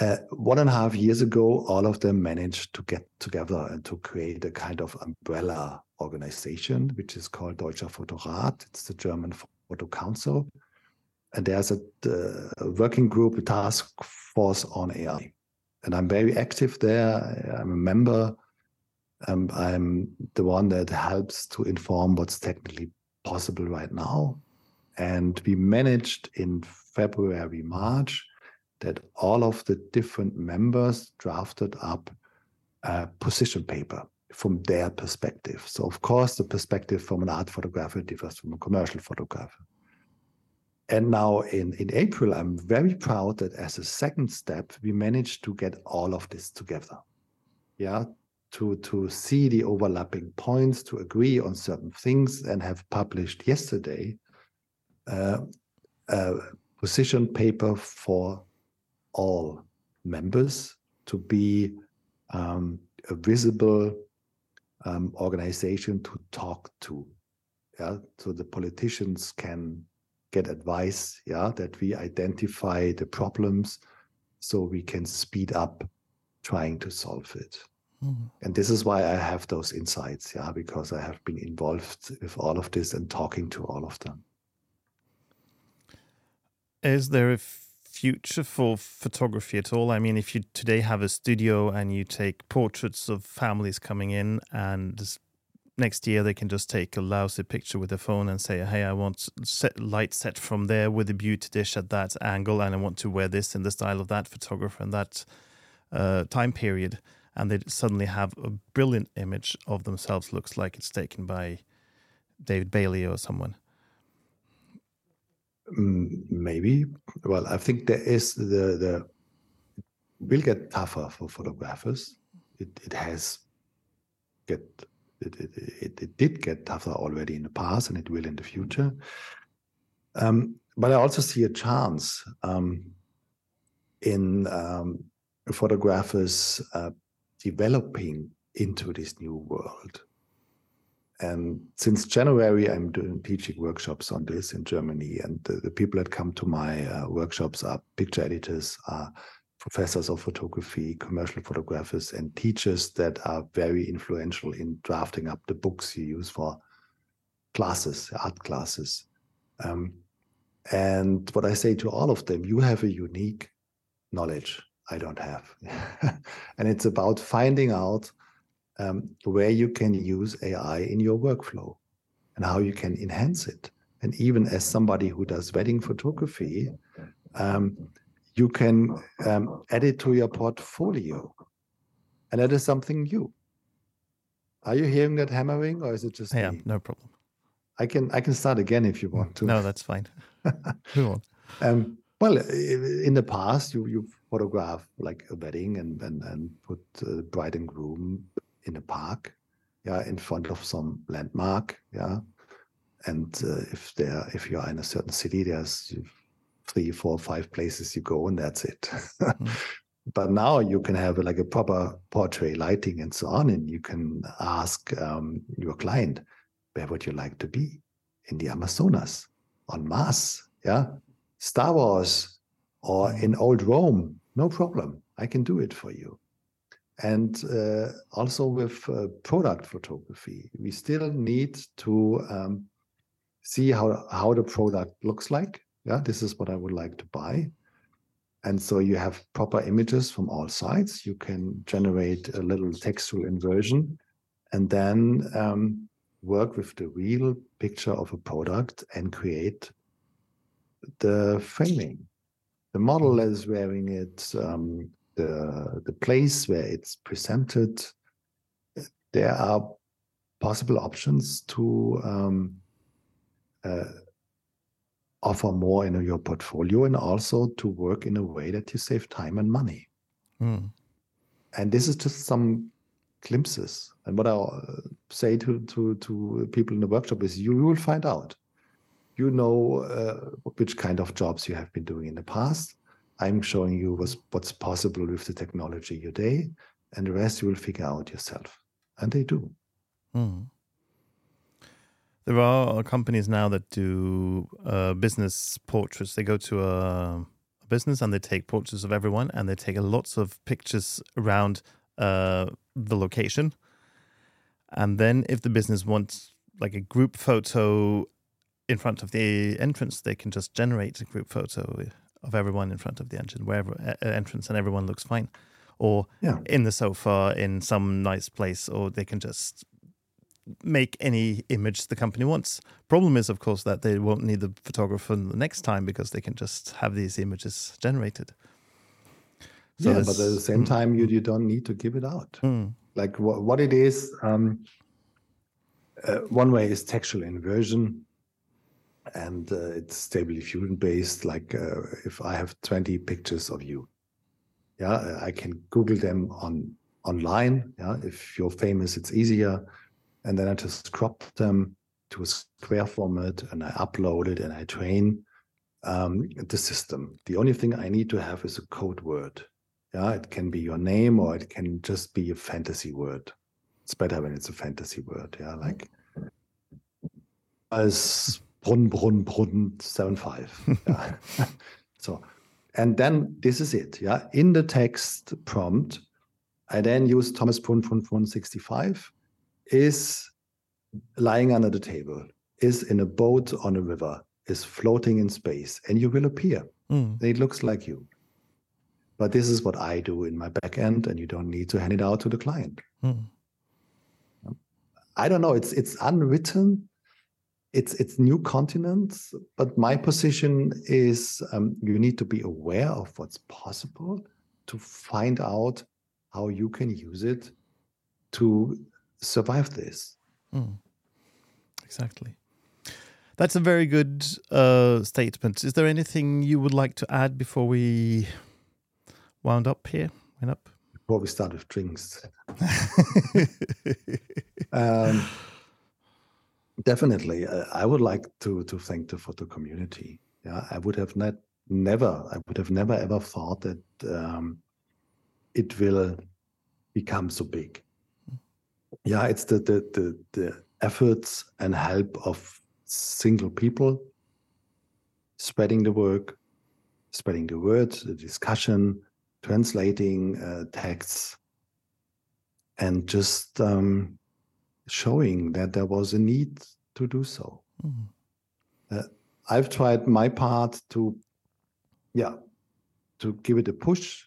S1: Uh, one and a half years ago, all of them managed to get together and to create a kind of umbrella organization, which is called Deutscher Fotorat. It's the German Photo Council. And there's a, uh, working group, a task force on AI. And I'm very active there. I'm a member. Um, I'm the one that helps to inform what's technically possible right now. And we managed in February, March that all of the different members drafted up a position paper from their perspective. So, of course, the perspective from an art photographer differs from a commercial photographer. And now in, in April, I'm very proud that as a second step, we managed to get all of this together. Yeah, to, to see the overlapping points, to agree on certain things, and have published yesterday uh, a position paper for all members to be um, a visible um, organization to talk to. Yeah, so the politicians can get advice. Yeah, that we identify the problems, so we can speed up trying to solve it. Mm-hmm. And this is why I have those insights. Yeah, because I have been involved with all of this and talking to all of them.
S2: Is there a future for photography at all? I mean, if you today have a studio and you take portraits of families coming in, and next year they can just take a lousy picture with their phone and say, "Hey, I want set light set from there with a beauty dish at that angle, and I want to wear this in the style of that photographer and that uh, time period," and they suddenly have a brilliant image of themselves. Looks like it's taken by David Bailey or someone.
S1: Mm, maybe. Well, I think there is the the will get tougher for photographers. It it has get it, it, it, it did get tougher already in the past, and it will in the future. Um, but I also see a chance um, in um, photographers uh, developing into this new world. And since January, I'm doing teaching workshops on this in Germany. And the, the people that come to my uh, workshops are picture editors, are professors of photography, commercial photographers, and teachers that are very influential in drafting up the books you use for classes, art classes. Um, and what I say to all of them, you have a unique knowledge I don't have. and it's about finding out um, where you can use AI in your workflow and how you can enhance it. And even as somebody who does wedding photography, um, you can um, add it to your portfolio. And that is something new. Are you hearing that hammering or is it just
S2: Yeah, me? no problem.
S1: I can I can start again if you want to.
S2: No, that's fine.
S1: um, well, in the past, you you photograph like a wedding and and, and put uh, bride and groom in a park, yeah, in front of some landmark, yeah. And uh, if there, if you are in a certain city, there's three, four, five places you go, and that's it. mm. But now you can have like a proper portrait lighting and so on, and you can ask um, your client, where would you like to be? In the Amazonas, on Mars, yeah, Star Wars, or in old Rome, no problem. I can do it for you and uh, also with uh, product photography we still need to um, see how how the product looks like yeah this is what i would like to buy And so you have proper images from all sides. You can generate a little textual inversion and then um, work with the real picture of a product and create the framing. The model mm-hmm. is wearing it, um, the, the place where it's presented. There are possible options to um, uh, offer more in your portfolio and also to work in a way that you save time and money. Mm. And this is just some glimpses. And what I'll uh, say to, to, to people in the workshop is you, you will find out. You know uh, which kind of jobs you have been doing in the past. I'm showing you what's, what's possible with the technology today, and the rest you will figure out yourself. And they do. Mm.
S2: There are companies now that do uh, business portraits. They go to a, business and they take portraits of everyone, and they take lots of pictures around uh, the location. And then, if the business wants like a group photo in front of the entrance, they can just generate a group photo of everyone in front of the engine, wherever uh, entrance, and everyone looks fine. Or yeah. in the sofa in some nice place, or they can just make any image the company wants. Problem is, of course, that they won't need the photographer the next time because they can just have these images generated.
S1: So yeah, but at the same mm. time, you you don't need to give it out. Mm. Like what what it is. Um, uh, one way is textual inversion, and uh, it's stable fusion based. Like uh, if I have twenty pictures of you, yeah, I can Google them on online. Yeah, if you're famous, it's easier and then I just crop them to a square format and I upload it and I train um, the system. The only thing I need to have is a code word. Yeah, it can be your name or it can just be a fantasy word. It's better when it's a fantasy word. Yeah, like as Brunn, Brunn, Brunn, seven five. yeah. so, and then this is it. Yeah, in the text prompt, I then use Thomas Brunn, Brunn, Brunn 65 is lying under the table, is in a boat on a river, is floating in space, and you will appear. Mm. It looks like you. But this is what I do in my backend, and you don't need to hand it out to the client. Mm. I don't know. It's it's unwritten. It's it's new continents. But my position is um, you need to be aware of what's possible to find out how you can use it to survive this. Mm.
S2: Exactly. That's a very good uh, statement. Is there anything you would like to add before we wound up here? Wind up?
S1: Before we start with drinks. um, definitely. Uh, I would like to to thank the photo community. Yeah, I would have not never, I would have never ever thought that um, it will become so big yeah, it's the, the the the efforts and help of single people spreading the work, spreading the word, the discussion, translating uh, texts, and just um, showing that there was a need to do so. Mm. Uh, I've tried my part to, yeah, to give it a push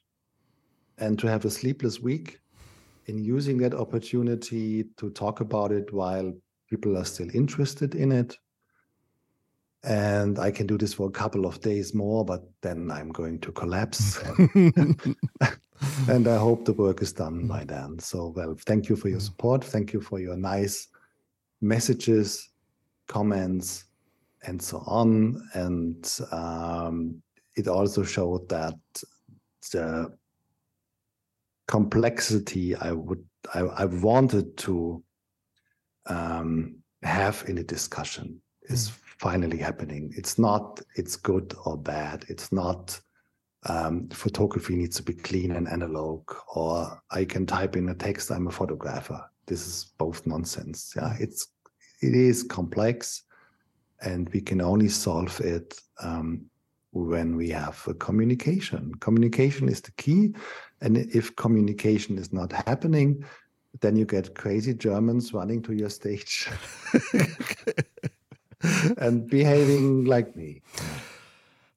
S1: and to have a sleepless week in using that opportunity to talk about it while people are still interested in it. And I can do this for a couple of days more, but then I'm going to collapse. and I hope the work is done by then. So, well, thank you for your support. Thank you for your nice messages, comments, and so on. And um, it also showed that the complexity I would I, I wanted to um, have in a discussion is mm. finally happening. It's not it's good or bad. It's not um, photography needs to be clean and analog, or I can type in a text. I'm a photographer. This is both nonsense. Yeah, it's it is complex, and we can only solve it um, when we have a communication. Communication is the key. And if communication is not happening, then you get crazy Germans running to your stage and behaving like me.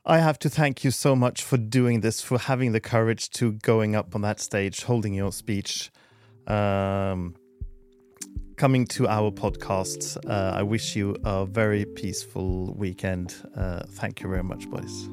S2: I have to thank you so much for doing this, for having the courage to going up on that stage, holding your speech, um, coming to our podcast. Uh, I wish you a very peaceful weekend. Uh, thank you very much, boys.